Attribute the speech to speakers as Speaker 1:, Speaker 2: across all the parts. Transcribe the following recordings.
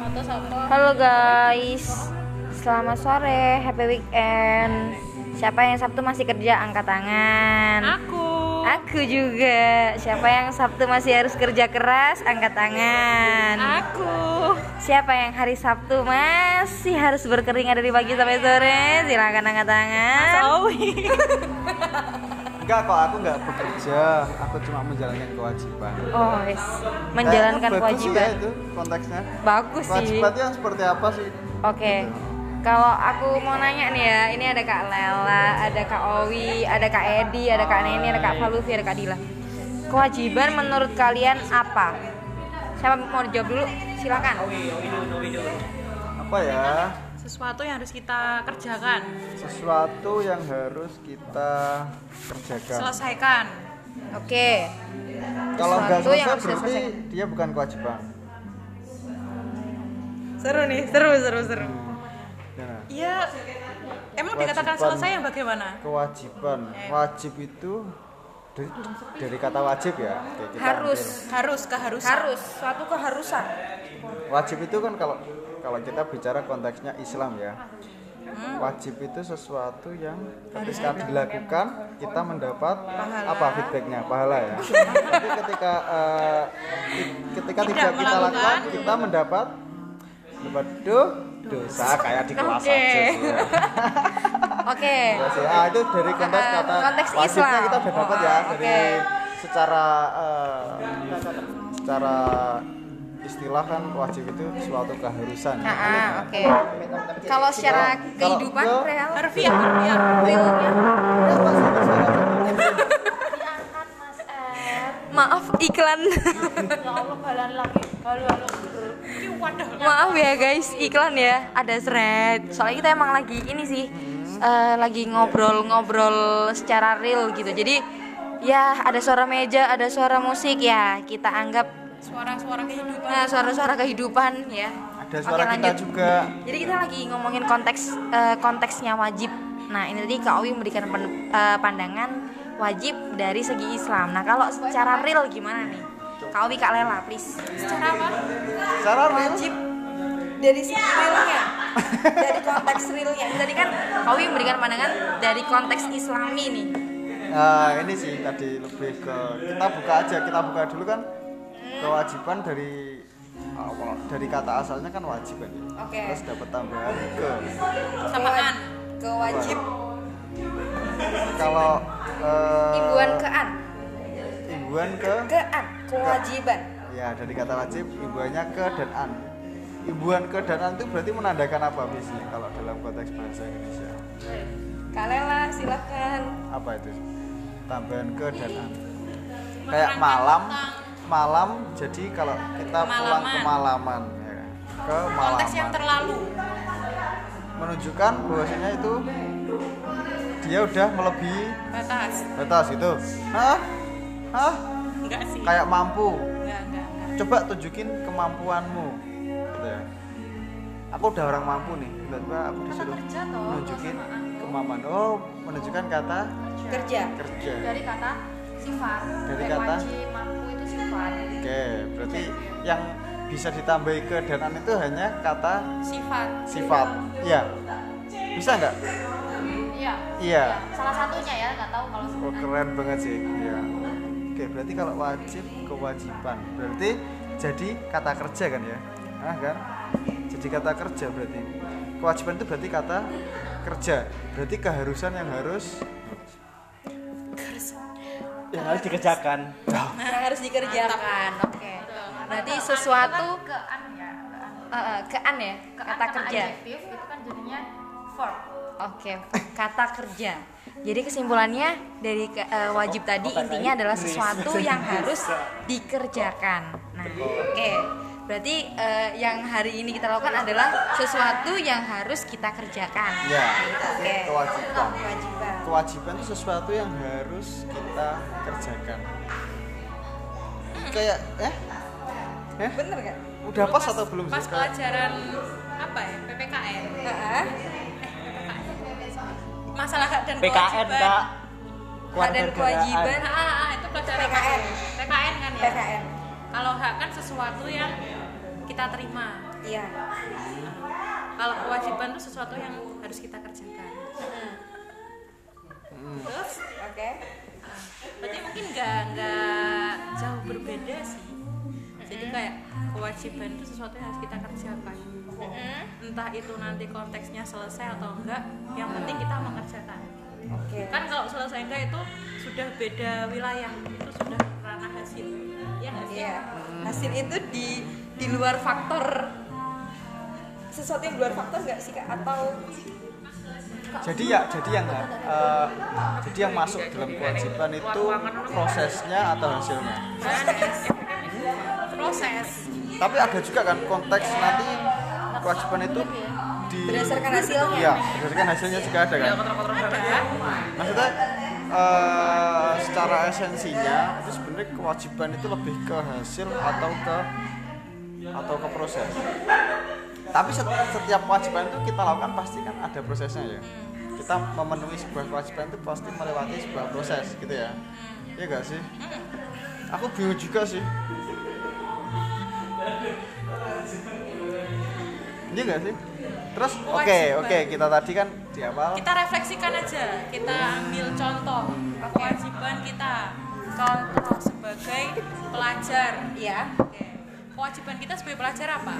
Speaker 1: Halo guys, selamat sore, happy weekend. Siapa yang Sabtu masih kerja angkat tangan.
Speaker 2: aku.
Speaker 1: Aku juga. Siapa yang Sabtu masih harus kerja keras angkat tangan.
Speaker 2: Aku.
Speaker 1: Siapa yang hari Sabtu masih harus berkeringat dari pagi sampai sore? Silakan angkat tangan.
Speaker 2: Zoe.
Speaker 3: Enggak kok aku nggak bekerja, aku cuma menjalankan kewajiban.
Speaker 1: Oh, yes. menjalankan
Speaker 3: Kayaknya bagus sih
Speaker 1: kewajiban.
Speaker 3: ya itu konteksnya.
Speaker 1: Bagus sih.
Speaker 3: Kewajiban itu yang seperti apa sih?
Speaker 1: Oke. Kalau aku mau nanya nih ya, ini ada Kak Lela, ada Kak Owi, ada Kak Edi, ada Kak Neni, ada Kak Falufi, ada Kak Dila. Kewajiban menurut kalian apa? Siapa mau dijawab dulu? Silakan.
Speaker 3: Apa ya?
Speaker 2: Sesuatu yang harus kita kerjakan,
Speaker 3: Sesuatu yang harus kita kerjakan.
Speaker 2: selesaikan.
Speaker 1: Oke.
Speaker 3: Kalau nggak
Speaker 1: Sesuatu yang
Speaker 3: selesai
Speaker 1: harus
Speaker 3: berarti
Speaker 1: diselesaikan.
Speaker 3: dia bukan kewajiban.
Speaker 2: Seru nih, seru seru seru.
Speaker 3: Ya.
Speaker 2: Iya. Emang dikatakan selesai yang bagaimana?
Speaker 3: Kewajiban, wajib itu dari, dari kata wajib ya. kayak kita
Speaker 1: Harus.
Speaker 3: ambil.
Speaker 2: Harus keharusan.
Speaker 1: Harus, suatu keharusan.
Speaker 3: Wajib itu kan kalau kalau kita bicara konteksnya Islam ya. Wajib itu sesuatu yang ketika dilakukan kita mendapat apa feedbacknya pahala ya. Tapi ketika ki- ketika
Speaker 2: Tidak
Speaker 3: tidak, kita lakukan kita mendapat mendapat do- dosa kayak di kelas
Speaker 1: Oke.
Speaker 3: aja sih ya.
Speaker 1: Oke.
Speaker 3: Sih, ah, itu dari konteks
Speaker 1: Eh,
Speaker 3: kata
Speaker 1: konteks
Speaker 3: wajibnya
Speaker 1: Islam.
Speaker 3: kita udah dapat ya dari secara eh, secara istilah kan wajib itu suatu keharusan.
Speaker 1: Ah, ah, oke. Kalau secara kehidupan
Speaker 3: kalau-
Speaker 1: real,
Speaker 2: Harfiah, harfiah.
Speaker 1: realnya
Speaker 3: Ya, pasti ada suara.
Speaker 1: maaf iklan.
Speaker 2: Waduh.
Speaker 1: Maaf ya guys, iklan ya. Ada thread. Soalnya kita emang lagi ini sih, eh, lagi ngobrol-ngobrol secara real gitu. Jadi ya ada suara meja, ada suara musik ya. Kita anggap
Speaker 2: Suara-suara kehidupan.
Speaker 1: nah, suara-suara kehidupan ya.
Speaker 3: Ada suara
Speaker 1: Oke,
Speaker 3: kita
Speaker 1: lanjut.
Speaker 3: juga.
Speaker 1: Jadi kita lagi ngomongin konteks eh, konteksnya wajib. Nah ini tadi Kak Owi memberikan pen- eh, pandangan wajib dari segi Islam. Nah kalau secara real gimana nih? Kak Owi Kak Lela please.
Speaker 2: Secara apa?
Speaker 3: Secara real
Speaker 1: wajib dari segi realnya dari konteks realnya tadi kan Kak Owi memberikan pandangan dari konteks Islami nih
Speaker 3: Nah, ini sih tadi lebih ke kita buka aja, kita buka dulu kan kewajiban dari awal dari kata asalnya kan wajib kan ya.
Speaker 1: Oke.
Speaker 3: Terus dapat tambahan ke
Speaker 2: Samaan.
Speaker 1: kewajib
Speaker 3: kalau eh,
Speaker 1: imbuan kean
Speaker 3: imbuan ke
Speaker 1: kean kewajiban
Speaker 3: ya dari kata wajib imbuannya ke dan an. Imbuan ke dan an itu berarti menandakan apa misi kalau dalam konteks bahasa Indonesia?
Speaker 1: Kak Lela silakan
Speaker 3: Apa itu? Tambahan ke dan an. Kayak malam, malam jadi kalau kita pulang ke malaman ya. Ke
Speaker 2: Konteks yang terlalu.
Speaker 3: menunjukkan bahwasanya itu dia udah melebihi
Speaker 2: Batas.
Speaker 3: batas gitu. Hah? Hah?
Speaker 2: Enggak sih.
Speaker 3: Kayak mampu.
Speaker 2: Enggak, enggak, enggak.
Speaker 3: Coba tunjukin kemampuanmu. Gitu ya. Aku udah orang mampu nih. Tiba-tiba aku disuruh
Speaker 2: kerja toh,
Speaker 3: nunjukin
Speaker 2: kesamaan.
Speaker 3: kemampuan. Oh, menunjukkan kata
Speaker 1: kerja
Speaker 3: kerja.
Speaker 4: dari kata sifat
Speaker 3: Dari kata?
Speaker 4: wajib
Speaker 3: Oke, berarti yang bisa ditambahi ke danan itu hanya kata
Speaker 2: Sifat.
Speaker 3: sifat. Iya. Bisa nggak?
Speaker 4: iya
Speaker 3: Iya.
Speaker 4: salah satunya ya nggak tahu kalau
Speaker 3: Oh
Speaker 4: sebenarnya
Speaker 3: keren banget sih. Iya. Oke, berarti kalau wajib kewajiban. Berarti jadi kata kerja kan ya? Ah kan? Jadi kata kerja berarti. Kewajiban itu berarti kata kerja. Berarti keharusan yang harus
Speaker 5: yang harus dikerjakan.
Speaker 1: Yang harus dikerjakan. Oke. Berarti sesuatu
Speaker 4: ke an ya? Ke an.
Speaker 1: kean ya?
Speaker 4: Ke an
Speaker 1: kata kerja.
Speaker 4: adjektif itu kan jadinya verb.
Speaker 1: Oke, kata kerja. Jadi kesimpulannya dari ke- eh, wajib tadi intinya adalah sesuatu yang harus dikerjakan. Nah, oke. Berarti eh, yang hari ini kita lakukan adalah sesuatu yang harus kita kerjakan.
Speaker 3: ya
Speaker 1: Oke.
Speaker 3: kewajiban.
Speaker 1: Kewajiban.
Speaker 3: Kewajiban itu sesuatu yang harus kita kerjakan. Kayak eh? Eh?
Speaker 1: Bener gak?
Speaker 3: Udah pas atau belum
Speaker 2: Pas
Speaker 3: sih?
Speaker 2: pelajaran apa ya? PPKN.
Speaker 1: Heeh.
Speaker 2: Masalah hak dan
Speaker 5: PKN
Speaker 2: kewajiban.
Speaker 5: kak
Speaker 1: Hak dan kewajiban.
Speaker 2: Ah, ah, ah, itu pelajaran
Speaker 1: PKN.
Speaker 2: PKN kan ya.
Speaker 1: PKN.
Speaker 2: Kalau hak kan sesuatu yang kita terima.
Speaker 1: Iya.
Speaker 2: Kalau kewajiban itu sesuatu yang harus kita kerjakan. Terus,
Speaker 1: Oke.
Speaker 2: berarti mungkin nggak nggak jauh berbeda sih. Jadi kayak kewajiban itu sesuatu yang harus kita kerjakan. Entah itu nanti konteksnya selesai atau enggak, yang penting kita mengerjakan.
Speaker 1: Oke.
Speaker 2: Kan kalau selesai enggak itu sudah beda wilayah, itu sudah ranah hasil. Ya sih?
Speaker 1: Iya. Hasil itu di di luar faktor. Sesuatu yang di luar faktor nggak sih kak? Atau
Speaker 3: jadi ya jadi yang eh, jadi yang masuk dalam kewajiban itu prosesnya atau hasilnya?
Speaker 2: Proses.
Speaker 3: Tapi ada juga kan konteks nanti kewajiban itu di
Speaker 1: berdasarkan hasilnya?
Speaker 3: Iya, berdasarkan hasilnya juga ada kan? Maksudnya eh, secara esensinya itu sebenarnya kewajiban itu lebih ke hasil atau ke atau ke proses? Tapi set- setiap kewajiban itu kita lakukan pasti kan ada prosesnya ya. Kita memenuhi sebuah kewajiban itu pasti melewati sebuah proses gitu ya. Iya gak sih? Aku bingung juga sih. Iya gak sih? Terus oke
Speaker 2: Kewajiban.
Speaker 3: oke kita tadi kan di awal
Speaker 2: kita refleksikan aja kita ambil contoh kewajiban kita. Contoh sebagai pelajar
Speaker 1: Iya.
Speaker 2: Oke. Kewajiban kita sebagai pelajar apa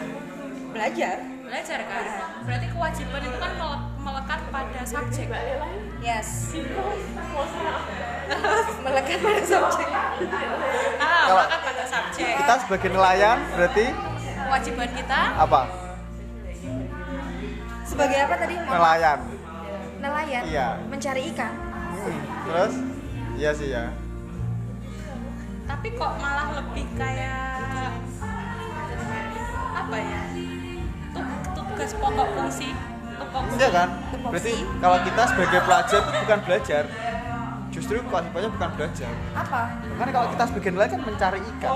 Speaker 1: Belajar.
Speaker 2: belajar kan berarti kewajiban itu kan mele- melekat pada subjek
Speaker 1: Yes. Melekat pada subjek.
Speaker 2: ah melekat pada subjek
Speaker 3: kita sebagai nelayan berarti
Speaker 2: kewajiban kita
Speaker 3: apa
Speaker 1: Sebagai apa tadi?
Speaker 3: Nelayan
Speaker 1: Nelayan.
Speaker 3: Iya.
Speaker 1: Mencari ikan.
Speaker 3: Hmm, terus iya sih ya
Speaker 2: tapi kok malah lebih kayak apa ya Tug- tugas pokok fungsi pokok
Speaker 3: Iya kan? Berarti kalau kita sebagai pelajar itu bukan belajar. Justru kewajibannya bukan belajar.
Speaker 1: Apa?
Speaker 3: Kan kalau kita sebagai nelayan kan mencari ikan.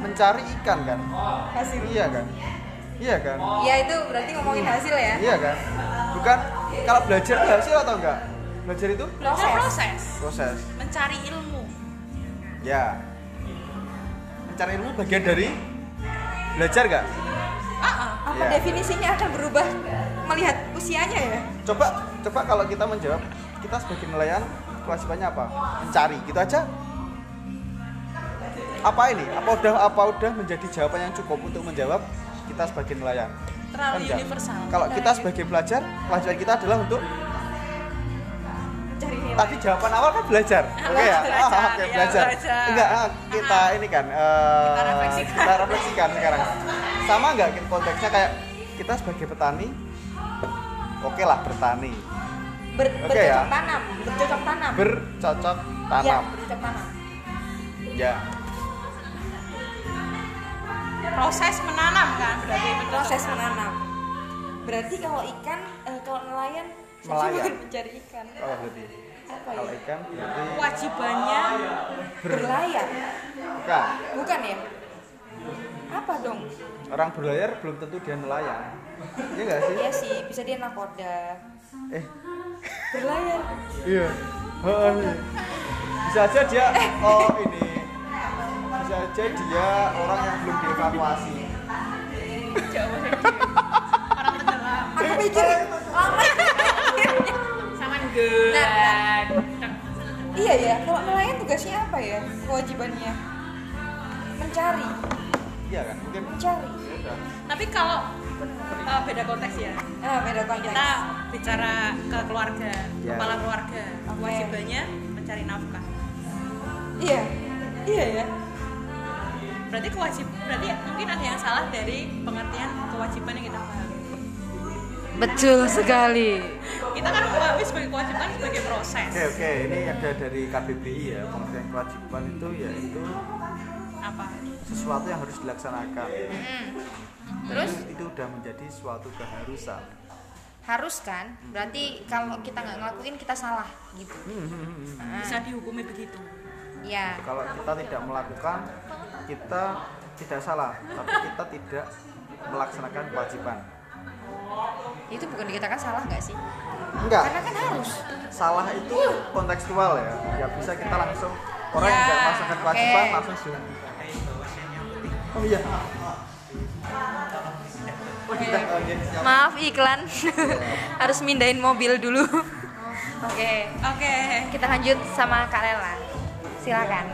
Speaker 3: Mencari ikan kan?
Speaker 1: Hasil.
Speaker 3: Iya kan? Iya kan?
Speaker 1: Ya itu berarti ngomongin hasil ya.
Speaker 3: Iya kan? Bukan kalau belajar itu hasil atau enggak? Belajar itu
Speaker 2: belajar proses
Speaker 3: proses.
Speaker 2: mencari ilmu
Speaker 3: Ya. Mencari ilmu bagian dari belajar enggak?
Speaker 2: ah ah.
Speaker 1: Apa
Speaker 3: Iya.
Speaker 1: definisinya akan berubah melihat usianya ya?
Speaker 3: Coba coba kalau kita menjawab kita sebagai nelayan kewajibannya apa? Mencari gitu aja. Apa ini? Apa udah apa udah menjadi jawaban yang cukup untuk menjawab kita sebagai nelayan?
Speaker 2: terlalu
Speaker 3: Kan
Speaker 2: universal
Speaker 3: Kalau kita sebagai pelajar, kewajiban kita adalah untuk
Speaker 1: Cari nilai.
Speaker 3: tadi jawaban awal kan belajar. Oke ya?
Speaker 2: Belajar,
Speaker 3: Ah, Oke,
Speaker 2: ya,
Speaker 3: belajar.
Speaker 2: belajar.
Speaker 3: Enggak, ah, kita ini kan eh,
Speaker 2: Kita refleksikan.
Speaker 3: kita refleksikan sekarang. Sama enggak kita konteksnya kayak kita sebagai petani Oke lah bertani,
Speaker 1: Ber,
Speaker 3: Oke
Speaker 1: bercocok
Speaker 3: ya.
Speaker 1: tanam, bercocok tanam.
Speaker 3: bercocok
Speaker 1: Iya,
Speaker 3: tanam.
Speaker 1: bercocok tanam.
Speaker 3: Ya,
Speaker 2: proses menanam kan berarti
Speaker 1: Proses menanam. Berarti kalau ikan, eh, kalau nelayan,
Speaker 3: Nelayan.
Speaker 1: bukan mencari ikan.
Speaker 3: oh berarti.
Speaker 1: Apa
Speaker 3: Kalau
Speaker 1: ya?
Speaker 3: ikan berarti
Speaker 2: kewajibannya
Speaker 1: Berlayar,
Speaker 3: bukan.
Speaker 1: bukan ya? Apa dong?
Speaker 3: Orang berlayar belum tentu dia nelayan. Iya enggak sih?
Speaker 1: Iya sih, bisa dia nakoda.
Speaker 3: Eh,
Speaker 1: Berlayar.
Speaker 3: iya. Iya. Bisa aja dia oh ini. Bisa aja dia orang yang belum dievakuasi.
Speaker 2: orang tenggelam
Speaker 1: Aku pikir lama.
Speaker 2: Sama
Speaker 1: Nah, Iya ya, kalau nelayan tugasnya apa ya? Kewajibannya mencari,
Speaker 3: Iya kan? Mungkin
Speaker 1: mencari.
Speaker 3: ya
Speaker 2: tapi kalau uh, beda konteks ya
Speaker 1: Ah, beda konteks.
Speaker 2: kita bicara ke keluarga
Speaker 3: Ya.
Speaker 2: kepala keluarga
Speaker 1: Oke.
Speaker 2: kewajibannya mencari nafkah
Speaker 1: Iya, iya ya.
Speaker 2: berarti kewajib berarti mungkin ada yang salah dari pengertian kewajiban yang kita pahami
Speaker 1: Betul sekali.
Speaker 2: kita kan memahami sebagai kewajiban sebagai proses
Speaker 3: Oke oke, ini ada dari KBBI ya, pengertian kewajiban itu yaitu
Speaker 2: apa
Speaker 3: sesuatu yang harus dilaksanakan.
Speaker 1: Terus
Speaker 3: itu udah menjadi suatu keharusan.
Speaker 1: harus kan? Berarti kalau kita nggak ngelakuin kita salah gitu.
Speaker 2: bisa dihukumi begitu
Speaker 1: Ya.
Speaker 3: Kalau kita tidak melakukan, kita tidak salah, tapi kita tidak melaksanakan kewajiban.
Speaker 1: Itu bukan dikatakan salah nggak sih?
Speaker 3: Enggak,
Speaker 1: Karena kan harus.
Speaker 3: salah itu kontekstual ya. Ya bisa kita langsung orang yang
Speaker 2: Ya,
Speaker 3: tidak melaksanakan kewajiban
Speaker 1: oke.
Speaker 3: langsung sudah. Oh iya.
Speaker 1: Maaf iklan. Harus mindahin mobil dulu. Oke,
Speaker 2: Oke.
Speaker 1: kita lanjut sama Kak Lela. Silakan.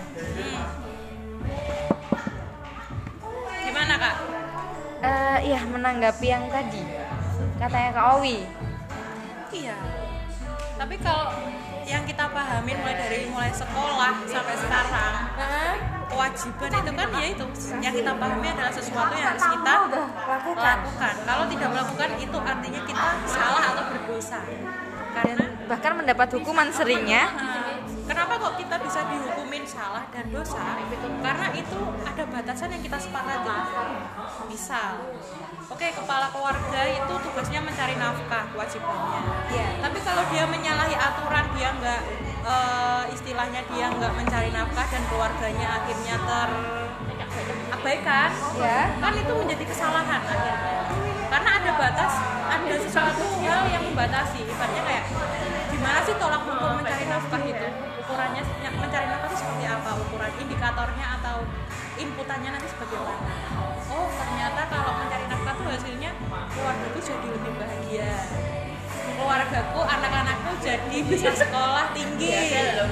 Speaker 2: Gimana kak?
Speaker 1: Eh, iya menanggapi yang tadi katanya Kak Owi.
Speaker 2: Iya. Tapi kalau yang kita pahamin mulai dari mulai sekolah sampai sekarang, kewajiban itu kan ya itu yang kita pahami adalah sesuatu yang harus kita
Speaker 1: Lakukan.
Speaker 2: lakukan. Kalau tidak melakukan itu artinya kita salah atau berdosa. Karena
Speaker 1: Bahkan mendapat hukuman seringnya
Speaker 2: Kenapa kok kita bisa dihukumin salah dan dosa? Karena itu ada batasan yang kita sepakati. Misal, oke kepala keluarga itu tugasnya mencari nafkah kewajibannya.
Speaker 1: Iya.
Speaker 2: Tapi kalau dia menyalahi aturan, dia nggak eh, istilahnya dia nggak mencari nafkah dan keluarganya akhirnya terabaikan,
Speaker 1: Ya.
Speaker 2: kan itu menjadi kesalahan akhirnya. Karena ada batas, ada sesuatu hal yang membatasi. Ibaratnya kayak gimana sih tolak ukur mencari nafkah itu? Ukurannya indikatornya atau inputannya nanti sebagai mana? Oh ternyata kalau mencari nafkah itu hasilnya keluargaku jadi lebih bahagia. Keluargaku, anak-anakku jadi bisa sekolah tinggi.
Speaker 1: Iya.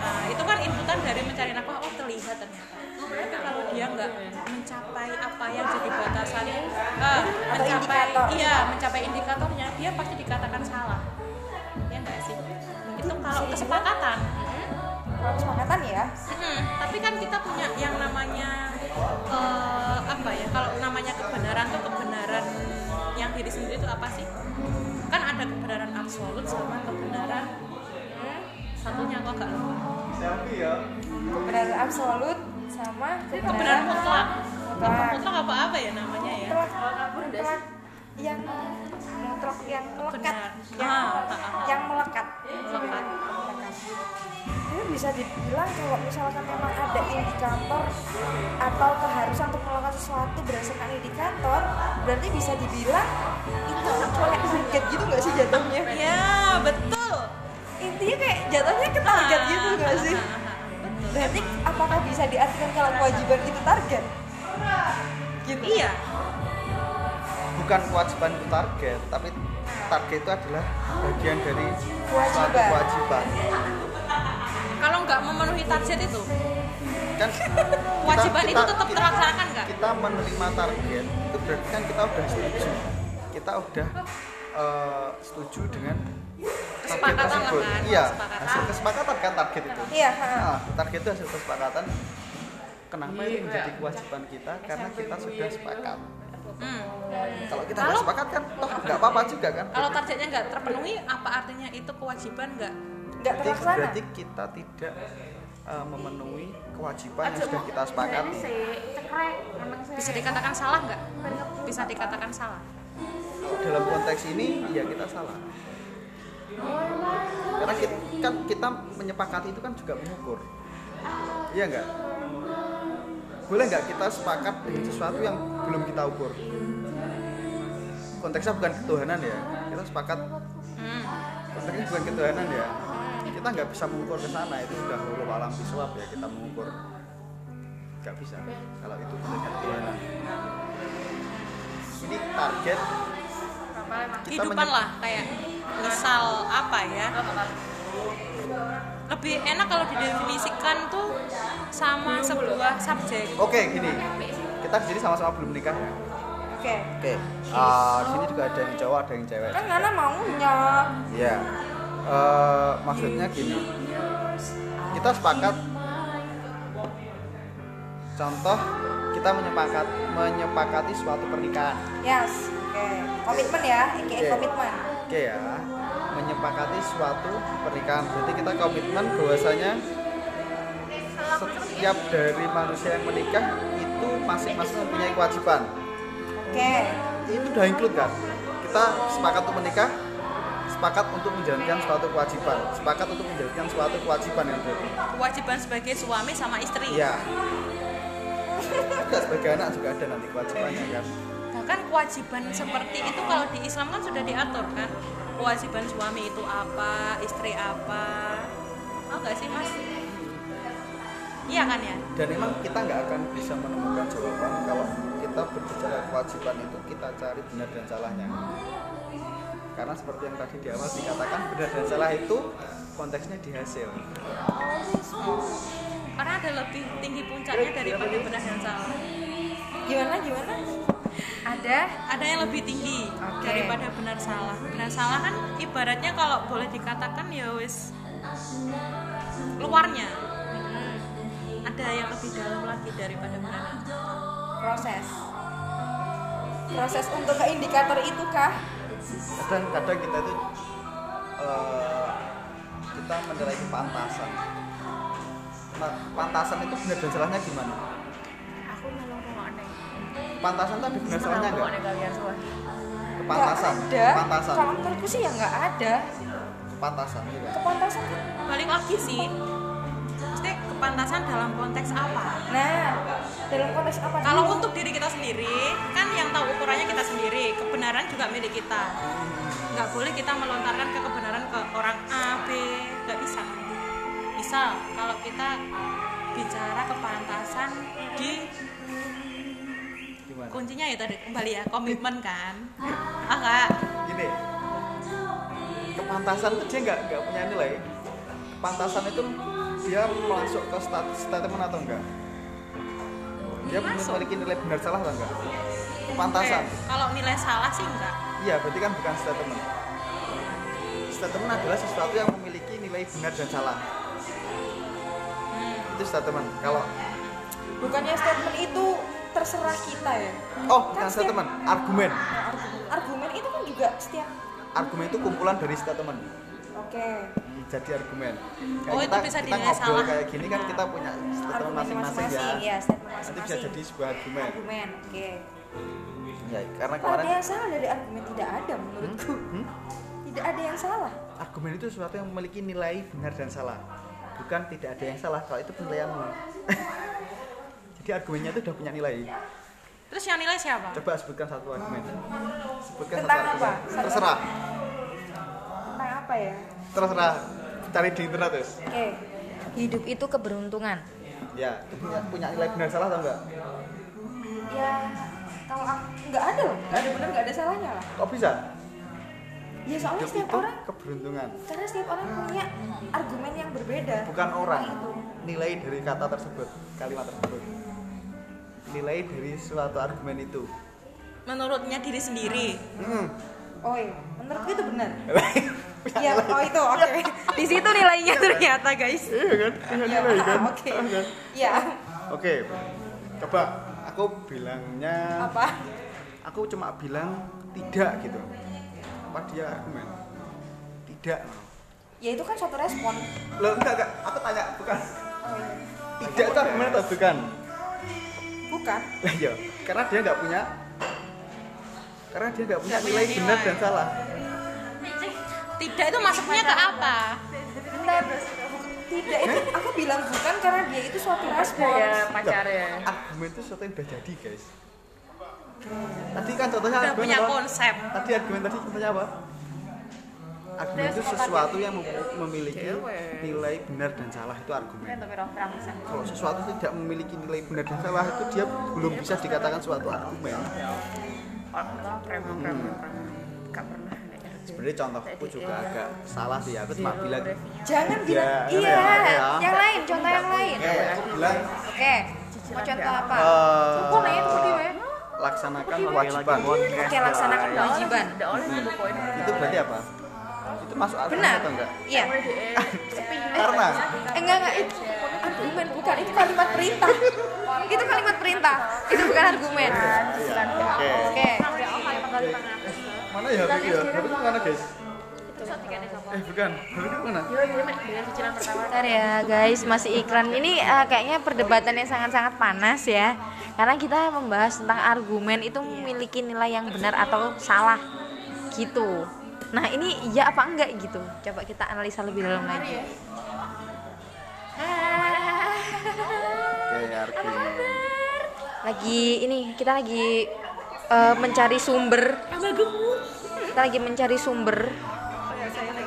Speaker 2: Nah, itu kan inputan dari mencari nafkah oh terlihat ternyata tapi kalau dia nggak mencapai apa yang jadi batasan eh, mencapai
Speaker 1: indikator.
Speaker 2: iya mencapai indikatornya dia pasti dikatakan salah ya nggak sih itu kalau kesepakatan
Speaker 1: Kalau kesepakatan ya.
Speaker 2: Mm-mm. tapi kan kita punya yang namanya eh, apa ya kalau namanya kebenaran tuh kebenaran yang diri sendiri itu apa sih kan ada kebenaran absolut sama kebenaran hmm, satunya kok agak lupa
Speaker 1: Kebenaran absolut sama
Speaker 2: kebenaran mutlak
Speaker 1: Mutlak.
Speaker 2: apa mutlak apa apa ya namanya ya
Speaker 1: mutlak yang mutlak yang melekat yang,
Speaker 2: Ah, ah, ah.
Speaker 1: yang melekat
Speaker 2: Melekat.
Speaker 1: Bisa dibilang kalau misalkan memang ada indikator atau keharusan untuk melakukan sesuatu berdasarkan indikator berarti bisa dibilang itu kayak target gitu nggak sih jatuhnya?
Speaker 2: Ya betul.
Speaker 1: Intinya kayak jatuhnya ke target gitu nggak sih?
Speaker 2: Betul.
Speaker 1: Berarti apakah bisa diartikan kalau kewajiban itu target? Gitu.
Speaker 2: Iya.
Speaker 3: Bukan kewajiban itu target tapi target itu adalah bagian dari suatu
Speaker 1: Kewajiban.
Speaker 2: Kalau nggak memenuhi target itu?
Speaker 3: Kan
Speaker 2: kewajiban itu tetap terlaksanakan nggak?
Speaker 3: kita menerima target itu berarti kan kita udah setuju. Kita udah eh, setuju dengan target
Speaker 2: Kesepakatan lah
Speaker 3: tersebut.
Speaker 2: kan,
Speaker 3: iya
Speaker 2: kesepakatan.
Speaker 3: hasil kesepakatan. kan target itu.
Speaker 1: Iya
Speaker 3: nah, target itu hasil kesepakatan. Kenapa itu menjadi kewajiban kita? Karena kita sudah sepakat.
Speaker 2: Hmm.
Speaker 3: kalau kita nggak sepakat kan toh nggak apa-apa juga kan?
Speaker 2: kalau targetnya nggak terpenuhi apa artinya itu kewajiban nggak
Speaker 1: nggak
Speaker 3: berarti,
Speaker 1: terlaksana?
Speaker 3: berarti kita tidak eh, memenuhi kewajiban yang sudah kita sepakati.
Speaker 2: bisa dikatakan salah nggak? Bisa dikatakan salah.
Speaker 3: Dalam konteks ini ya kita salah. Karena kita, kan kita menyepakati itu kan juga mengukur. Iya nggak? Boleh nggak kita sepakat dengan sesuatu yang belum kita ukur? Konteksnya bukan ketuhanan ya kita sepakat.
Speaker 2: Hmm.
Speaker 3: konteksnya bukan ketuhanan ya kita nggak bisa mengukur ke sana itu sudah hulu alam visual ya kita mengukur nggak bisa kalau itu bukan ketuhanan ini target
Speaker 2: kehidupan lah kayak misal apa ya lebih enak kalau didefinisikan tuh sama sebuah subjek
Speaker 3: Oke, gini. Kita di sini sama-sama belum nikah ya.
Speaker 1: oke
Speaker 3: Oke. Ah, di sini juga ada yang cowok, ada yang cewek.
Speaker 1: kan Nana maunya
Speaker 3: Iya. Eh, maksudnya gini. Kita sepakat contoh kita menyepakat menyepakati suatu pernikahan.
Speaker 1: yes oke komitmen ya aka
Speaker 3: Oke.
Speaker 1: komitmen
Speaker 3: Oke ya. Menyepakati suatu pernikahan. Berarti kita komitmen bahwasanya setiap dari manusia yang menikah itu masing-masing mempunyai kewajiban.
Speaker 1: oke
Speaker 3: itu udah include kan kita sepakat untuk menikah sepakat untuk menjalankan suatu kewajiban. Sepakat untuk menjalankan suatu kewajiban yang berarti
Speaker 2: kewajiban sebagai suami sama istri.
Speaker 3: Iya. Juga sebagai anak juga ada nanti kewajibannya kan?
Speaker 2: Bahkan kewajiban seperti itu kalau di Islam kan sudah diatur kan? Kewajiban suami itu apa istri apa? Oh nggak sih mas? Iya kan ya?
Speaker 3: Dan memang kita nggak akan bisa menemukan jawaban kalau kita berbicara kewajiban itu kita cari benar dan salahnya karena seperti yang tadi di awal dikatakan benar dan salah itu konteksnya di hasil.
Speaker 2: Karena ada lebih tinggi puncaknya daripada benar dan salah.
Speaker 1: Gimana gimana? Ada
Speaker 2: ada yang lebih tinggi
Speaker 1: Oke.
Speaker 2: daripada benar salah. Benar salah kan ibaratnya kalau boleh dikatakan ya wis luarnya. Ada yang lebih dalam lagi daripada benar. Dan salah
Speaker 1: proses. Proses untuk ke indikator itu kah
Speaker 3: kadang-kadang kita itu eh, kita menilai pantasan. Nah, pantasan itu benar dan salahnya gimana?
Speaker 4: Aku ngomong aneh.
Speaker 3: pantasan ada benar salahnya enggak kepantasan
Speaker 1: ada.
Speaker 3: kepantasan.
Speaker 1: Kalau menurutku sih ya nggak ada.
Speaker 3: Kepantasan iya. Kan?
Speaker 1: kepantasan kan
Speaker 2: balik lagi sih. Mesti kepantasan dalam konteks apa?
Speaker 1: Nah dalam konteks apa
Speaker 2: kalau
Speaker 1: dulu?
Speaker 2: untuk diri kita sendiri kan yang tahu ukurannya kita sendiri kebenaran juga milik kita. Nggak boleh kita melontarkan ke kebenaran ke orang A B nggak bisa. Bisa kalau kita bicara kepantasan di
Speaker 3: gimana?
Speaker 2: kuncinya ya tadi kembali ya komitmen kan? Ah nggak?
Speaker 3: Gini kepantasan itu dia nggak nggak punya nilai. Kepantasan itu dia masuk ke status statement atau enggak dia
Speaker 2: Masuk.
Speaker 3: memiliki nilai benar salah atau enggak? Kepantasan.
Speaker 2: Eh, kalau nilai salah sih enggak.
Speaker 3: Iya berarti kan bukan statement. Statement adalah sesuatu yang memiliki nilai benar dan salah. Itu statement. Kalau
Speaker 1: bukannya statement itu terserah kita ya?
Speaker 3: Oh
Speaker 1: Kan
Speaker 3: bukan
Speaker 1: setiap-
Speaker 3: statement argumen.
Speaker 1: Argumen itu kan juga setiap
Speaker 3: argumen itu kumpulan dari statement
Speaker 1: oke.
Speaker 3: Hmm, jadi argumen.
Speaker 2: Oh, itu bisa
Speaker 3: kita
Speaker 2: dinilai
Speaker 3: ngobrol
Speaker 2: salah.
Speaker 3: kayak gini kan kita punya statement
Speaker 1: argumen
Speaker 3: masing-masing ya.
Speaker 1: ya statement
Speaker 3: nanti bisa jadi sebuah argumen.
Speaker 1: Argumen oke.
Speaker 3: Ya karena
Speaker 1: Kalau ada
Speaker 3: kemarin
Speaker 1: yang salah dari argumen tidak ada menurutku.
Speaker 3: Hmm?
Speaker 1: tidak ada yang salah.
Speaker 3: Argumen itu sesuatu yang memiliki nilai benar dan salah. Bukan tidak ada yang salah kalau itu penilaianmu. Jadi argumennya itu udah punya nilai.
Speaker 2: Terus yang nilai siapa?
Speaker 3: Coba sebutkan satu argumen. Sebutkan
Speaker 1: Tentang
Speaker 3: satu
Speaker 1: apa?
Speaker 3: argumen. Terserah
Speaker 1: apa ya?
Speaker 3: Terserah. Cari di internet terus
Speaker 1: oke. Hidup itu keberuntungan.
Speaker 3: Ya itu punya, punya nilai benar salah atau enggak?
Speaker 1: Ya kalau aku nggak ada. Loh nggak ada benar nggak ada salahnya lah.
Speaker 3: Kok bisa?
Speaker 1: Ya soalnya
Speaker 3: hidup
Speaker 1: setiap
Speaker 3: itu
Speaker 1: orang
Speaker 3: keberuntungan.
Speaker 1: Karena setiap orang punya argumen yang berbeda.
Speaker 3: Bukan orang.
Speaker 1: Tentang itu.
Speaker 3: Nilai dari kata tersebut kalimat tersebut. Nilai dari suatu argumen itu.
Speaker 2: Menurutnya diri sendiri.
Speaker 3: Hmm.
Speaker 1: oh iya menurutku itu benar ya oh itu oke. Di situ nilainya ternyata guys.
Speaker 3: Iya kan? Punya
Speaker 1: ya
Speaker 3: nilai kan?
Speaker 1: Oke.
Speaker 3: Ah, kan?
Speaker 1: ya
Speaker 3: oke. Coba aku bilangnya
Speaker 1: apa?
Speaker 3: Aku cuma bilang tidak gitu. Apa dia argumen? Tidak.
Speaker 1: Ya itu kan suatu respon.
Speaker 3: Lo enggak enggak. Aku tanya bukan.
Speaker 1: Oh, iya.
Speaker 3: tidak itu argumen atau bukan?
Speaker 1: Bukan.
Speaker 3: Lah iya. Karena dia nggak punya karena dia nggak punya nilai benar dan salah
Speaker 2: tidak itu masuknya ke apa?
Speaker 1: Bentar. tidak itu aku bilang bukan karena dia itu suatu respon
Speaker 4: pacar ya.
Speaker 3: argumen itu sesuatu yang udah jadi guys. Tadi kan contohnya
Speaker 2: udah
Speaker 3: argumen
Speaker 2: punya
Speaker 3: apa?
Speaker 2: konsep.
Speaker 3: Tadi argumen tadi contohnya apa? Argumen itu sesuatu yang mem- memiliki nilai benar dan salah itu argumen.
Speaker 4: Perang
Speaker 3: kalau sesuatu tidak memiliki nilai benar dan salah itu dia belum bisa dikatakan suatu argumen.
Speaker 4: Orang
Speaker 3: sebenarnya contohku juga agak salah sih aku cuma bilang
Speaker 1: jangan bilang
Speaker 3: Ya,
Speaker 1: iya.
Speaker 3: ya, ya.
Speaker 1: yang lain contoh yang lain.
Speaker 3: kayak aku bilang
Speaker 1: oke mau contoh apa?
Speaker 3: Eh,
Speaker 1: Kok nanya tuh
Speaker 3: laksanakan kewajiban
Speaker 1: oke laksanakan kewajiban
Speaker 4: oleh itu poin.
Speaker 3: itu berarti apa? Itu masuk argumen
Speaker 1: benar.
Speaker 3: atau enggak?
Speaker 1: Iya.
Speaker 3: Karena?
Speaker 1: Eh, enggak enggak. Itu argumen bukan itu kalimat perintah. Itu kalimat perintah. Itu bukan argumen.
Speaker 3: Iya, oke.
Speaker 1: Oke
Speaker 3: mana ya HP ya? HP itu mana guys? Eh bukan. Itu mana?
Speaker 4: Dengan cicilan pertama.
Speaker 1: Bentar ya guys, masih iklan. Ini eh, kayaknya perdebatan yang sangat-sangat panas ya. Karena kita membahas tentang argumen itu memiliki nilai yang benar atau salah. Gitu. Nah ini iya apa enggak gitu? Coba kita analisa lebih dalam lagi.
Speaker 3: oke argumen
Speaker 1: Lagi ini kita lagi eh, mencari sumber. Kita lagi mencari sumber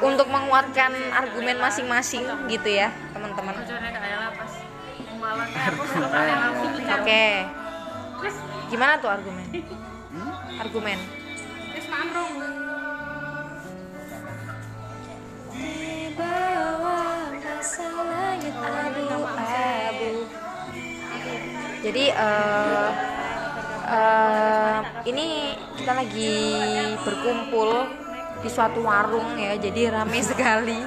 Speaker 1: untuk menguatkan argumen masing-masing gitu ya teman-teman. Oke.
Speaker 4: Terus
Speaker 1: Gimana tuh argumen? Argumen. Jadi eh eh, ini kita lagi berkumpul di suatu warung ya, jadi rame sekali.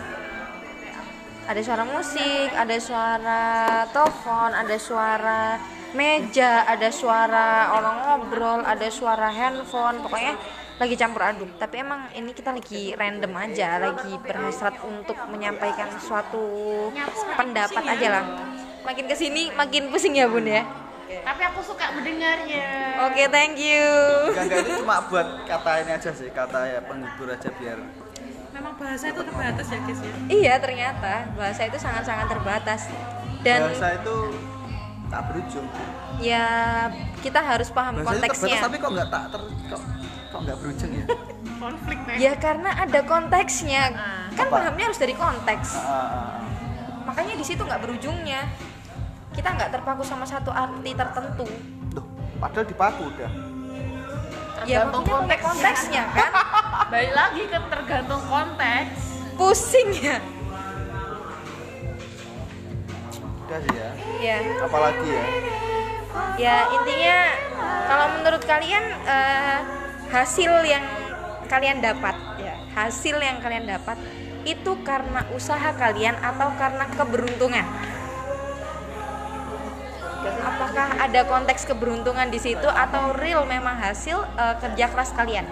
Speaker 1: Ada suara musik, ada suara telepon, ada suara meja, ada suara orang ngobrol, ada suara handphone, pokoknya lagi campur aduk. Tapi emang ini kita lagi random aja, lagi berhasrat untuk menyampaikan suatu pendapat aja lah. Makin ke sini makin pusing ya bun ya.
Speaker 4: Tapi aku suka mendengarnya.
Speaker 1: Oke, thank you.
Speaker 3: Enggak itu cuma buat kata ini aja sih, kata ya penghibur aja biar
Speaker 2: Memang bahasa itu terbatas ya guys ya.
Speaker 1: Iya ternyata bahasa itu sangat-sangat terbatas dan
Speaker 3: bahasa itu tak berujung.
Speaker 1: ya kita harus paham
Speaker 3: Bahasa itu terbatas
Speaker 1: konteksnya.
Speaker 3: tapi kok nggak tak ter kok kok nggak berujung ya?
Speaker 2: Konflik nih.
Speaker 1: Ya karena ada konteksnya. Kan
Speaker 3: Apa?
Speaker 1: pahamnya harus dari konteks.
Speaker 3: Ah.
Speaker 1: Makanya di situ nggak berujungnya. Kita nggak terpaku sama satu arti tertentu.
Speaker 3: Loh, padahal dipaku udah.
Speaker 1: Ya
Speaker 4: Tergantung
Speaker 1: makanya pakai konteksnya kan.
Speaker 4: Balik lagi ke tergantung konteks.
Speaker 1: Pusing ya.
Speaker 3: Udah sih ya.
Speaker 1: Ya,
Speaker 3: Apalagi ya?
Speaker 1: ya intinya kalau menurut kalian eh, hasil yang kalian dapat ya, hasil yang kalian dapat itu karena usaha kalian atau karena keberuntungan? Apakah ada konteks keberuntungan di situ atau real memang hasil eh, kerja keras kalian?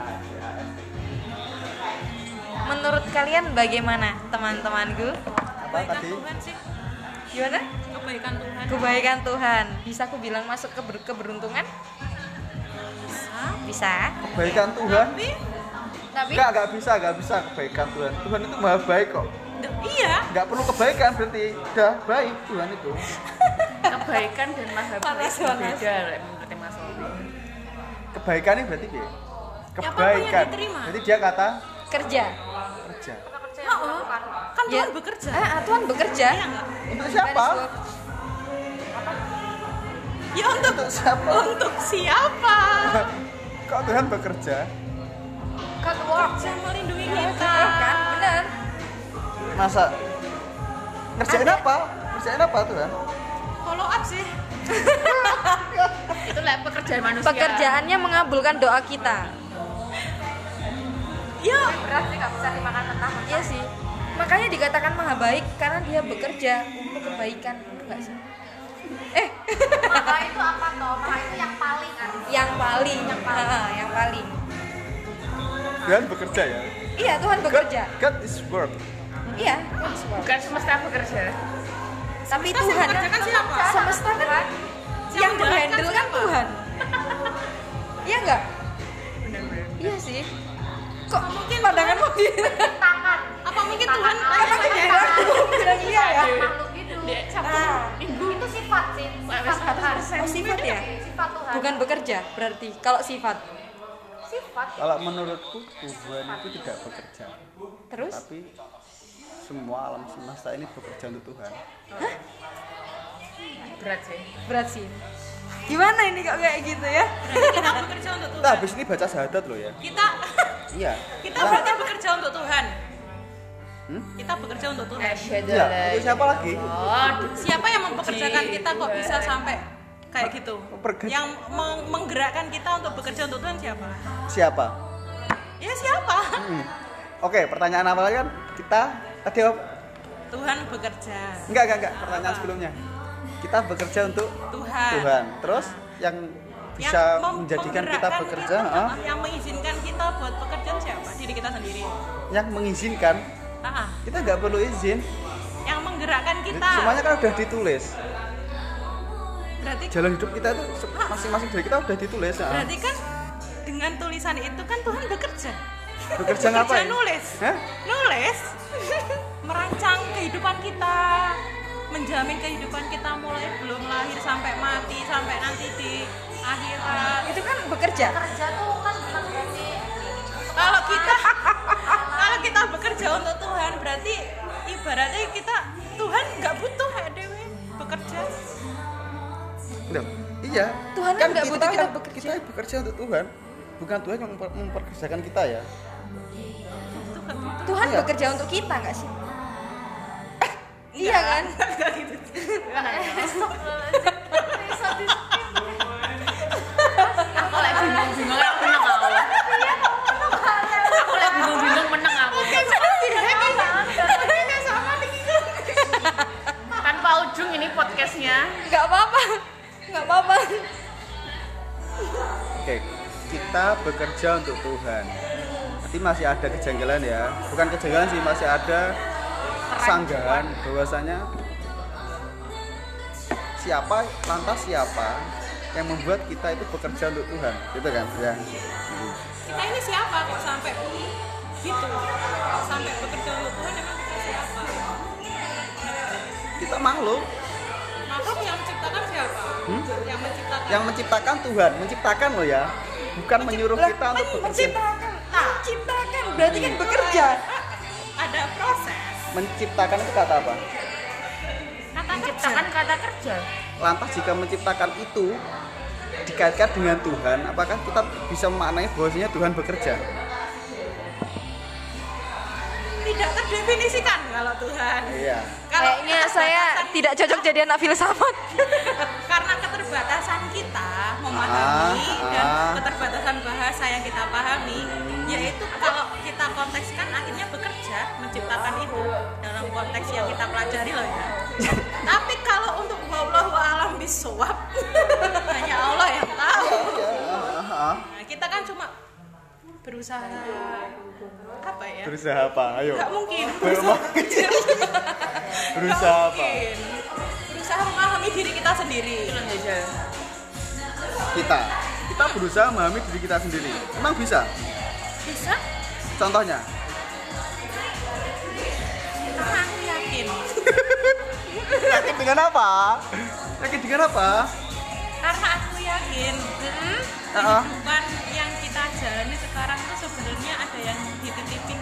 Speaker 1: Menurut kalian bagaimana teman-temanku?
Speaker 3: Apa
Speaker 2: Kebaikan
Speaker 3: tadi?
Speaker 2: Tuhan sih.
Speaker 1: Gimana?
Speaker 2: Kebaikan Tuhan.
Speaker 1: Kebaikan Tuhan. Bisa aku bilang masuk ke keberuntungan?
Speaker 2: Bisa.
Speaker 1: Bisa.
Speaker 3: Kebaikan Tuhan?
Speaker 2: Tapi
Speaker 1: Tapi
Speaker 3: Enggak, enggak bisa, enggak bisa kebaikan Tuhan. Tuhan itu maha baik kok.
Speaker 2: iya.
Speaker 3: Enggak perlu kebaikan berarti udah baik Tuhan itu.
Speaker 4: Kebaikan dan baik
Speaker 2: panas.
Speaker 4: beda menurut Mas.
Speaker 3: Kebaikan ini berarti apa?
Speaker 2: Ya,
Speaker 3: Kebaikan.
Speaker 2: diterima.
Speaker 3: Jadi dia kata
Speaker 1: kerja.
Speaker 3: kerja.
Speaker 2: Oh, kan
Speaker 1: Ya.
Speaker 2: Tuhan bekerja.
Speaker 1: Ah, ah, Tuhan bekerja.
Speaker 2: Iya?
Speaker 3: Untuk siapa?
Speaker 2: Ya untuk
Speaker 3: Untuk siapa?
Speaker 2: untuk siapa?
Speaker 3: Kok Tuhan bekerja?
Speaker 1: God work.
Speaker 2: Melindungi kita.
Speaker 1: Kan, benar.
Speaker 3: Masa ngerjain apa? Ngerjain apa Tuhan?
Speaker 2: Sih.
Speaker 4: Itu lah pekerjaan manusia.
Speaker 1: Pekerjaannya mengabulkan doa kita.
Speaker 2: Ya,
Speaker 1: Beras nggak bisa dimakan mentah. Iya sih. Makanya dikatakan maha baik karena dia bekerja untuk kebaikan, enggak sih? Eh,
Speaker 6: Maha itu apa toh? Maha itu yang paling artinya.
Speaker 1: yang paling, yang paling, yang paling.
Speaker 3: Tuhan bekerja ya.
Speaker 1: Iya, Tuhan bekerja.
Speaker 3: God is work.
Speaker 1: Iya.
Speaker 4: Bukan semesta bekerja.
Speaker 1: Tapi Tuhan
Speaker 2: yang kan siapa?
Speaker 1: semesta kan yang
Speaker 2: menjalankan
Speaker 1: berhandle kan
Speaker 2: siapa?
Speaker 1: Tuhan. Iya enggak? Iya sih. Kok
Speaker 2: mungkin
Speaker 1: pandanganmu gitu?
Speaker 6: Tangan.
Speaker 2: apa mungkin Tuhan
Speaker 1: Emang kenyang? Bilang iya ya.
Speaker 6: Makhluk gitu.
Speaker 1: Ah.
Speaker 4: Minggu
Speaker 6: Itu sifat sih. Sifat Tuhan.
Speaker 1: Oh sifat ya?
Speaker 6: Sifat Tuhan.
Speaker 1: Bukan bekerja berarti. Kalau sifat.
Speaker 6: Sifat.
Speaker 3: Kalau menurutku Tuhan itu tidak bekerja,
Speaker 1: Terus?
Speaker 3: tapi semua alam semesta ini bekerja untuk Tuhan.
Speaker 4: berat sih.
Speaker 1: Berat sih. Gimana ini kok kayak gitu ya?
Speaker 2: berarti kita bekerja untuk
Speaker 3: Kita
Speaker 2: Tuhan.
Speaker 3: habis ini baca syahadat loh ya.
Speaker 2: Kita
Speaker 3: Iya.
Speaker 2: kita berarti bekerja untuk Tuhan.
Speaker 3: Hmm?
Speaker 2: Kita bekerja untuk Tuhan.
Speaker 4: Asyhadu
Speaker 3: Iya. Untuk siapa lagi?
Speaker 4: ilaha
Speaker 2: Siapa yang mempekerjakan kita kok bisa sampai kayak gitu? Yang meng- menggerakkan kita untuk bekerja untuk Tuhan siapa?
Speaker 3: Siapa?
Speaker 2: Ya siapa?
Speaker 3: Hmm. Oke, pertanyaan awal kan kita tadi apa?
Speaker 2: Tuhan bekerja.
Speaker 3: Enggak, enggak, enggak. Pertanyaan sebelumnya. Kita bekerja untuk
Speaker 2: Tuhan.
Speaker 3: Tuhan. Terus yang bisa
Speaker 2: Yang
Speaker 3: menjadikan kita bekerja,
Speaker 2: kita,
Speaker 3: ah,
Speaker 2: yang mengizinkan kita buat bekerja siapa? Diri kita sendiri.
Speaker 3: yang mengizinkan
Speaker 2: Ah, ah.
Speaker 3: kita nggak perlu izin.
Speaker 2: yang menggerakkan kita.
Speaker 3: Semuanya kan udah ditulis.
Speaker 2: Berarti
Speaker 3: Jalan hidup kita itu se- masing-masing dari kita udah ditulis. ah.
Speaker 2: berarti kan dengan tulisan itu kan Tuhan bekerja.
Speaker 3: Bekerja ngapain?
Speaker 2: nulis.
Speaker 3: Hah?
Speaker 2: Nulis. Merancang kehidupan kita, menjamin kehidupan kita mulai belum lahir sampai mati sampai nanti di akhirat.
Speaker 1: Itu kan bekerja.
Speaker 6: Kerja tuh kan bukan berarti
Speaker 2: Kalau kita kalau kita bekerja untuk Tuhan berarti ibaratnya kita Tuhan nggak butuh ya Dewi bekerja.
Speaker 3: Loh, iya
Speaker 1: Tuhan kan nggak butuh kita
Speaker 3: kan-
Speaker 1: bekerja.
Speaker 3: kita bekerja untuk Tuhan bukan Tuhan yang memper- memperkerjakan kita ya
Speaker 1: Tuhan
Speaker 3: Iya.
Speaker 1: bekerja untuk kita nggak sih iya kan
Speaker 4: Aku lagi bingung-bingung aku menang aku. Aku lagi bingung-bingung menang aku. Tanpa ujung ini podcastnya.
Speaker 1: nggak apa-apa nggak apa-apa
Speaker 3: oke kita bekerja untuk Tuhan nanti masih ada kejanggalan ya? Bukan kejanggalan sih masih ada sanggahan bahwasanya siapa lantas siapa yang membuat kita itu bekerja untuk Tuhan gitu kan? Ya.
Speaker 2: Kita ini siapa kok sampai gitu? Sampai bekerja untuk Tuhan emang kita siapa?
Speaker 3: Kita makhluk.
Speaker 2: Makhluk yang menciptakan siapa?
Speaker 3: Hmm?
Speaker 2: yang menciptakan.
Speaker 3: Yang menciptakan Tuhan menciptakan loh ya. Bukan menyuruh kita untuk bekerja
Speaker 1: berarti kan bekerja.
Speaker 2: Ada proses.
Speaker 3: Menciptakan itu kata apa?
Speaker 2: Kata
Speaker 4: Menciptakan kata kerja.
Speaker 3: lantas jika menciptakan itu dikaitkan dengan Tuhan apakah kita bisa memaknai bahwasanya Tuhan bekerja?
Speaker 2: Tidak terdefinisikan kalau Tuhan.
Speaker 3: Iya.
Speaker 2: Kalau
Speaker 1: kayaknya saya tidak cocok jadi anak filsafat
Speaker 2: keterbatasan kita memahami
Speaker 3: Ah,
Speaker 2: dan
Speaker 3: ah.
Speaker 2: keterbatasan bahasa yang kita pahami yaitu kalau kita kontekskan akhirnya bekerja menciptakan itu dalam konteks yang kita pelajari loh ya. Tapi kalau untuk wallahu alam bisawab hanya Allah yang tahu.
Speaker 3: Ah, ah.
Speaker 2: nah, kita kan cuma berusaha apa ya?
Speaker 3: Berusaha apa? Ayo.
Speaker 2: Nggak mungkin.
Speaker 3: Berusaha- berusaha apa?
Speaker 2: Mungkin. Berusaha memahami diri kita sendiri.
Speaker 3: Kita. Kita berusaha memahami diri kita sendiri. Emang bisa?
Speaker 2: Bisa.
Speaker 3: Contohnya?
Speaker 2: Karena aku yakin.
Speaker 3: Yakin dengan apa? Yakin dengan apa?
Speaker 2: Karena aku yakin. Mm,
Speaker 3: Ah.
Speaker 2: kehidupan yang kita jalani sekarang itu sebenarnya ada yang dititipin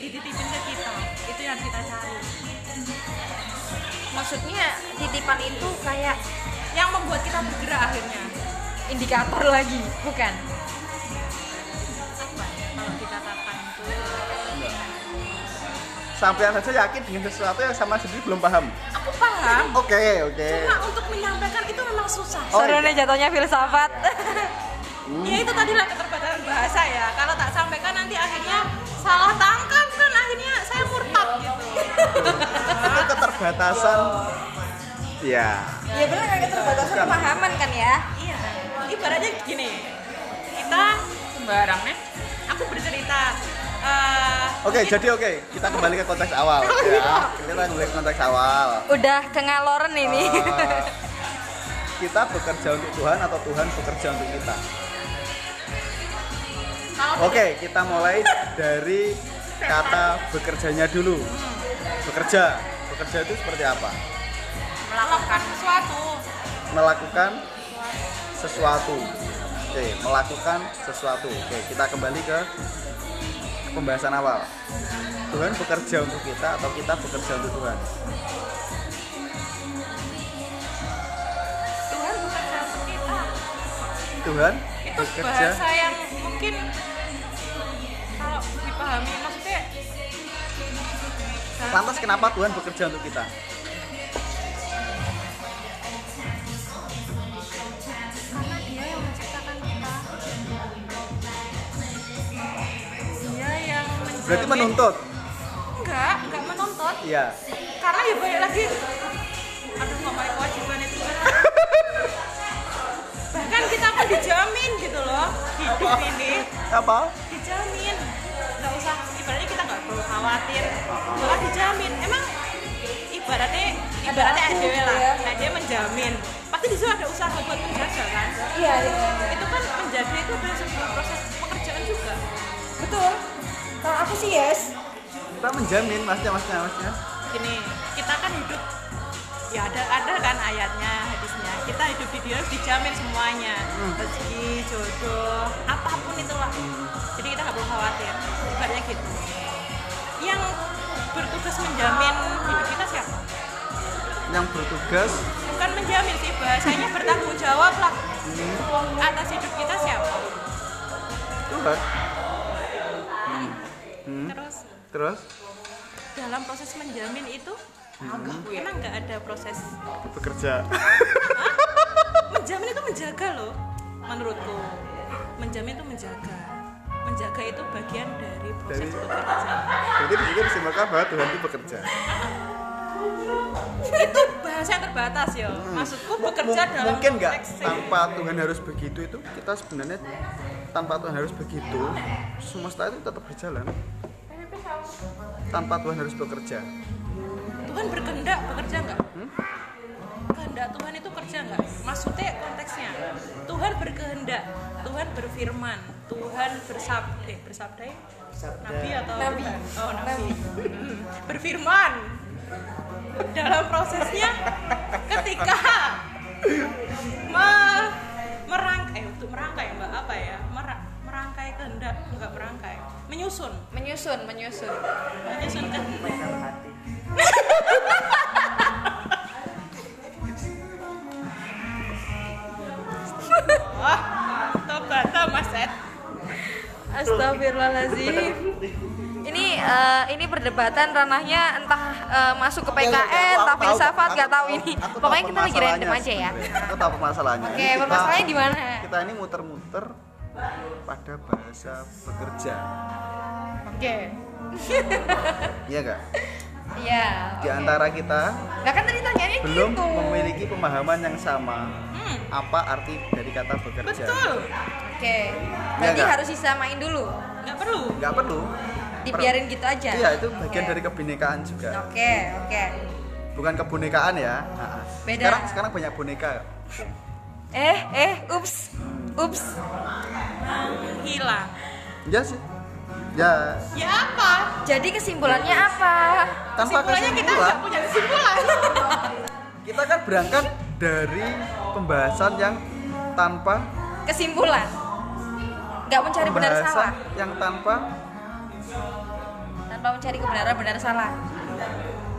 Speaker 2: dititipin ke kita. Itu yang kita cari
Speaker 1: maksudnya titipan itu kayak
Speaker 2: yang membuat kita bergerak akhirnya.
Speaker 1: Indikator lagi bukan?
Speaker 2: Apa ya kalau dikatakan itu?
Speaker 3: Sampai saja yakin dengan sesuatu yang sama sendiri belum paham?
Speaker 2: Aku paham.
Speaker 3: Oke oke.
Speaker 2: Cuma untuk menyampaikan itu memang susah.
Speaker 3: Oh,
Speaker 1: seru
Speaker 3: iya.
Speaker 1: nih jatuhnya filsafat.
Speaker 2: Ya itu tadi lah keterbatasan bahasa ya. Kalau tak sampaikan nanti akhirnya salah tangkap
Speaker 3: itu keterbatasan. Ya
Speaker 1: ya benar kan keterbatasan pemahaman kan ya?
Speaker 2: Iya. Ibaratnya gini kita
Speaker 4: Sembarang nih.
Speaker 2: aku bercerita eh,
Speaker 3: oke jadi oke kita kembali ke konteks awal. Ya kita kembali ke konteks awal.
Speaker 1: Udah kengaloren ini.
Speaker 3: Eh, kita bekerja untuk Tuhan atau Tuhan bekerja untuk kita? Oke, kita mulai dari kata bekerjanya dulu. Bekerja, bekerja itu seperti apa?
Speaker 2: melakukan sesuatu
Speaker 3: Melakukan sesuatu. Oke, melakukan sesuatu. Oke, kita kembali ke pembahasan awal. Tuhan bekerja untuk kita atau kita bekerja untuk Tuhan?
Speaker 2: Tuhan bekerja untuk kita
Speaker 3: Tuhan
Speaker 2: itu
Speaker 3: bekerja.
Speaker 2: bahasa yang mungkin kalau dipahami
Speaker 3: Lantas kenapa Tuhan bekerja untuk kita?
Speaker 2: karena dia yang menciptakan kita dia yang menjamin
Speaker 3: Berarti menuntut.
Speaker 2: enggak enggak menuntut
Speaker 3: Iya.
Speaker 2: karena ya balik lagi aduh ngomongin kewajiban itu bahkan kita pun dijamin gitu loh hidup ini
Speaker 3: Apa?
Speaker 2: dijamin khawatir. Malah dijamin. Emang ibaratnya ibaratnya ada lah. Ada menjamin. Pasti di situ ada usaha buat menjaga kan?
Speaker 1: Iya iya.
Speaker 2: Itu kan menjaga itu adalah sebuah proses pekerjaan juga.
Speaker 1: Betul. Kalau aku sih yes.
Speaker 3: Kita menjamin, maksudnya, maksudnya, maksudnya.
Speaker 2: gini kita kan hidup ya ada ada kan ayatnya hadisnya. Kita hidup di dunia dijamin semuanya. Rezeki jodoh apa pun itulah. Jadi kita nggak perlu khawatir. Ibaratnya gitu yang bertugas menjamin hidup kita siapa?
Speaker 3: Yang bertugas?
Speaker 2: Bukan menjamin sih bahasanya bertanggung jawab lah. Atas hidup kita siapa?
Speaker 3: Tuhan. Hmm.
Speaker 2: terus?
Speaker 3: Terus?
Speaker 2: Dalam proses menjamin itu? Emang nggak ada proses?
Speaker 3: Bekerja.
Speaker 2: Menjamin itu menjaga loh menurutku. Menjamin itu menjaga menjaga itu bagian dari proses
Speaker 3: Dari-
Speaker 2: bekerja
Speaker 3: jadi di sini disimpulkan bahwa Tuhan itu bekerja.
Speaker 2: Itu bahasa yang terbatas ya. Maksudku bekerja
Speaker 3: Mung-
Speaker 2: dalam
Speaker 3: mungkin nggak tanpa Tuhan harus begitu itu kita sebenarnya tanpa Tuhan harus begitu semesta itu tetap berjalan. Tanpa Tuhan harus bekerja.
Speaker 2: Tuhan berkehendak bekerja nggak? Kehendak Tuhan itu kerja nggak? Maksudnya konteksnya Tuhan berkehendak Tuhan berfirman Tuhan bersabda eh bersabda ya? nabi atau
Speaker 1: Nabi.
Speaker 2: Oh nabi. Hmm. berfirman. Dalam prosesnya ketika me- merangkai eh, untuk merangkai mbak apa ya? Mer- merangkai kehendak enggak merangkai. Menyusun.
Speaker 1: Menyusun menyusun.
Speaker 2: Menyusun kehendak. Wah, tobata Mas Ed.
Speaker 1: Astagfirullahaladzim ini eh, ini perdebatan ranahnya entah eh, masuk ke PKN, entah
Speaker 3: Aku tahu,
Speaker 1: filsafat
Speaker 3: aku
Speaker 1: nggak tahu ini.
Speaker 3: aku
Speaker 1: Pokoknya kita lagi random aja ya.
Speaker 3: aku tahu permasalahannya
Speaker 1: Oke,
Speaker 3: kita-
Speaker 1: permasalahannya di mana?
Speaker 3: kita ini muter-muter pada bahasa bekerja
Speaker 1: Oke.
Speaker 3: iya nggak
Speaker 1: Iya.
Speaker 3: di antara kita
Speaker 1: Nah kan tadi tanyanya
Speaker 3: belum
Speaker 1: gitu.
Speaker 3: memiliki pemahaman yang sama
Speaker 2: Hmm,
Speaker 3: apa arti dari kata bekerja
Speaker 2: betul.
Speaker 1: Oke. Berarti
Speaker 3: nggak?
Speaker 1: harus disamain dulu.
Speaker 2: Nggak perlu.
Speaker 3: nggak perlu
Speaker 1: Dibiarin gitu aja.
Speaker 3: iya itu bagian
Speaker 1: Oke.
Speaker 3: dari kebinekaan juga
Speaker 1: Oke, oke.
Speaker 3: bukan kebinekaan ya Nah,
Speaker 1: Beda.
Speaker 3: sekarang sekarang banyak boneka
Speaker 1: Eh, eh, ups. Ups.
Speaker 2: Hilang.
Speaker 3: ya sih ya
Speaker 2: Ya apa?
Speaker 1: Jadi kesimpulannya apa?
Speaker 3: tanpa
Speaker 2: Kesimpulannya kita
Speaker 3: kesimpulan
Speaker 2: nggak punya kesimpulan.
Speaker 3: kita kan berangkat dari pembahasan yang tanpa
Speaker 1: Kesimpulan. Nggak mencari benar salah.
Speaker 3: yang tanpa
Speaker 1: Tanpa mencari kebenaran benar salah.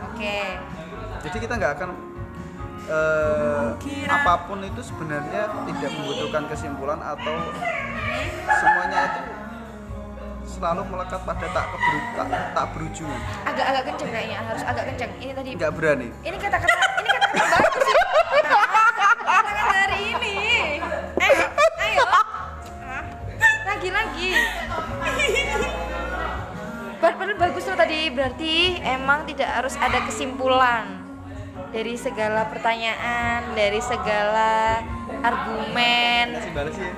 Speaker 1: Oke.
Speaker 3: jadi kita nggak akan
Speaker 2: Kira-
Speaker 3: apa pun itu sebenarnya tidak membutuhkan kesimpulan atau semuanya itu selalu melekat pada tak keburu, tak, tak berujung
Speaker 1: Agak-agak kenceng kayaknya, harus agak kenceng. Ini tadi
Speaker 3: nggak berani
Speaker 1: Ini kata-kata ini kata-kata bagus sih. Lagi-lagi. Padahal bagus tuh tadi berarti emang tidak harus ada kesimpulan dari segala pertanyaan, dari segala argumen.
Speaker 3: sih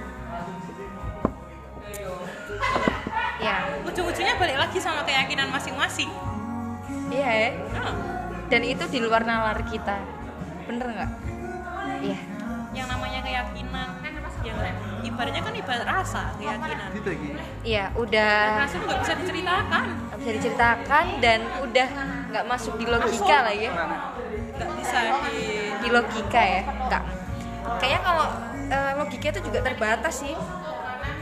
Speaker 1: Ya,
Speaker 2: Ujung-ujungnya balik lagi sama keyakinan masing-masing.
Speaker 1: iya ya.
Speaker 2: Nah,
Speaker 1: Dan itu di luar nalar kita. Bener nggak? Iya.
Speaker 2: Ibaratnya kan ibarat rasa keyakinan.
Speaker 3: gitu
Speaker 1: Iya, udah
Speaker 2: Rasa nggak bisa diceritakan.
Speaker 1: nggak bisa diceritakan dan udah nggak masuk di logika lah ya.
Speaker 2: Nggak bisa di
Speaker 1: di logika ya nggak. Kayaknya kalau eh, logika itu juga terbatas sih.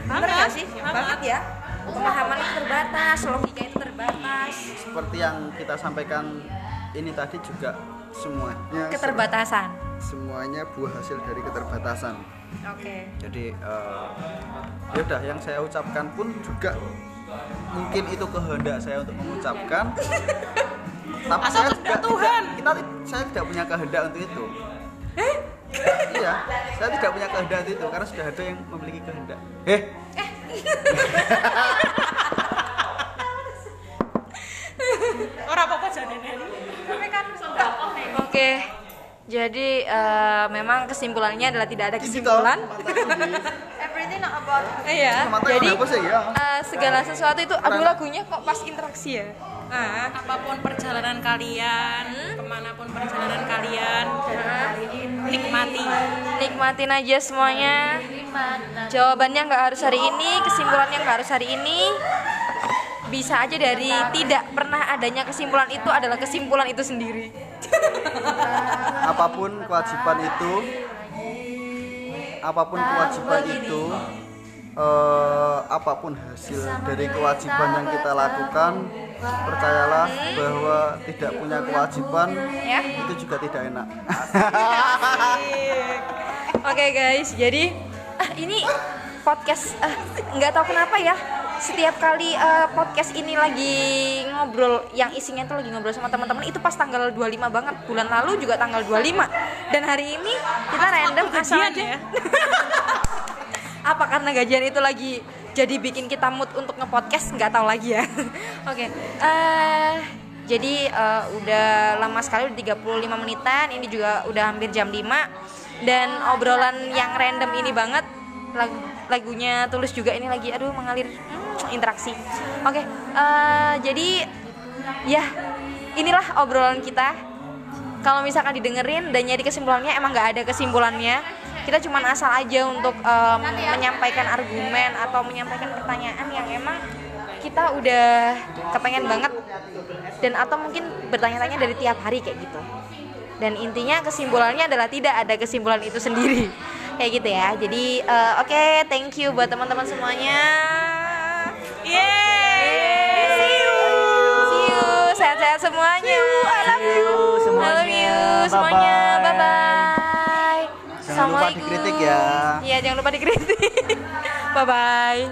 Speaker 1: Bener nggak sih?
Speaker 2: banget.
Speaker 1: banget ya. Pemahaman itu terbatas logika itu terbatas.
Speaker 3: Seperti yang kita sampaikan ini tadi juga semuanya
Speaker 1: keterbatasan.
Speaker 3: semuanya buah hasil dari keterbatasan
Speaker 1: oke.
Speaker 3: Jadi eh, ya udah yang saya ucapkan pun juga mungkin itu kehendak saya untuk mengucapkan. Tapi
Speaker 2: Asal
Speaker 3: saya juga
Speaker 2: Tuhan.
Speaker 3: tidak, kita saya tidak punya kehendak untuk itu. Iya saya tidak punya kehendak untuk itu karena sudah ada yang memiliki kehendak. Eh?
Speaker 2: Orang apa-apa
Speaker 1: kan oke jadi eh, memang kesimpulannya adalah tidak ada kesimpulan.
Speaker 6: Everything not about
Speaker 1: iya. Jadi eh, segala sesuatu itu aduh lagunya kok pas interaksi ya?
Speaker 2: Nah, apa pun perjalanan kalian, ke mana pun perjalanan kalian, nikmati.
Speaker 1: nikmatin aja semuanya. Jawabannya nggak harus hari ini kesimpulannya nggak harus hari ini. Bisa aja dari tidak pernah adanya kesimpulan itu adalah kesimpulan itu sendiri
Speaker 3: apa pun kewajiban itu apa pun kewajiban itu eh, apa pun hasil dari kewajiban yang kita lakukan percayalah bahwa tidak punya kewajiban
Speaker 1: Ya.
Speaker 3: itu juga tidak enak
Speaker 1: Oke guys, jadi ah, ini podcast ah, nggak tahu kenapa ya. Setiap kali eh, podcast ini lagi ngobrol yang isinya tuh lagi ngobrol sama teman-teman itu pas tanggal 25 banget. Bulan lalu juga tanggal 25. Dan hari ini kita random asal aja.
Speaker 2: ya?
Speaker 1: Apa karena gajian itu lagi jadi bikin kita mood untuk ngepodcast nggak tahu lagi ya. Oke. eh jadi eh, udah lama sekali udah 35 menitan. Ini juga udah hampir jam 5 dan obrolan yang random ini banget lagu lagunya tulus juga ini lagi aduh mengalir hmm, interaksi. Oke. eh, jadi ya inilah obrolan kita. Kalau misalkan didengerin dan nyari kesimpulannya emang nggak ada kesimpulannya. Kita cuma asal aja untuk em, menyampaikan argumen atau menyampaikan pertanyaan yang emang kita udah kepengen banget dan atau mungkin bertanya-tanya dari tiap hari kayak gitu. Dan intinya kesimpulannya adalah tidak ada kesimpulan itu sendiri. Kayak gitu ya. Jadi eh, oke thank you buat teman-teman semuanya Yeay! See you. See you. Sehat-sehat semuanya. I love you. I love you semuanya. Bye bye.
Speaker 3: Jangan lupa dikritik ya.
Speaker 1: Iya, jangan lupa dikritik. bye bye.